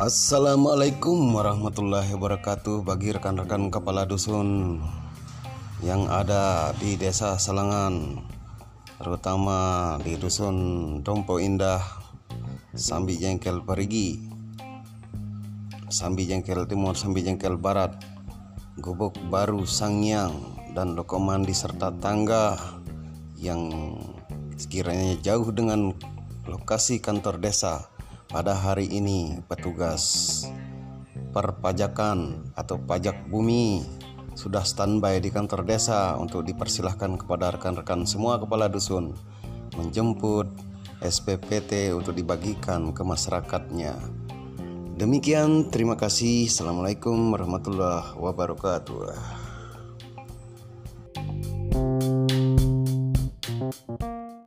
Assalamualaikum warahmatullahi wabarakatuh. Bagi rekan-rekan kepala dusun yang ada di desa Selangan terutama di dusun Dompo Indah Sambi Jengkel Perigi Sambi Jengkel Timur Sambi Jengkel Barat Gubuk Baru Sangyang dan Lokomandi serta tangga yang sekiranya jauh dengan lokasi kantor desa pada hari ini petugas perpajakan atau pajak bumi sudah standby di kantor desa untuk dipersilahkan kepada rekan-rekan semua kepala dusun menjemput SPPT untuk dibagikan ke masyarakatnya. Demikian, terima kasih. Assalamualaikum warahmatullahi wabarakatuh.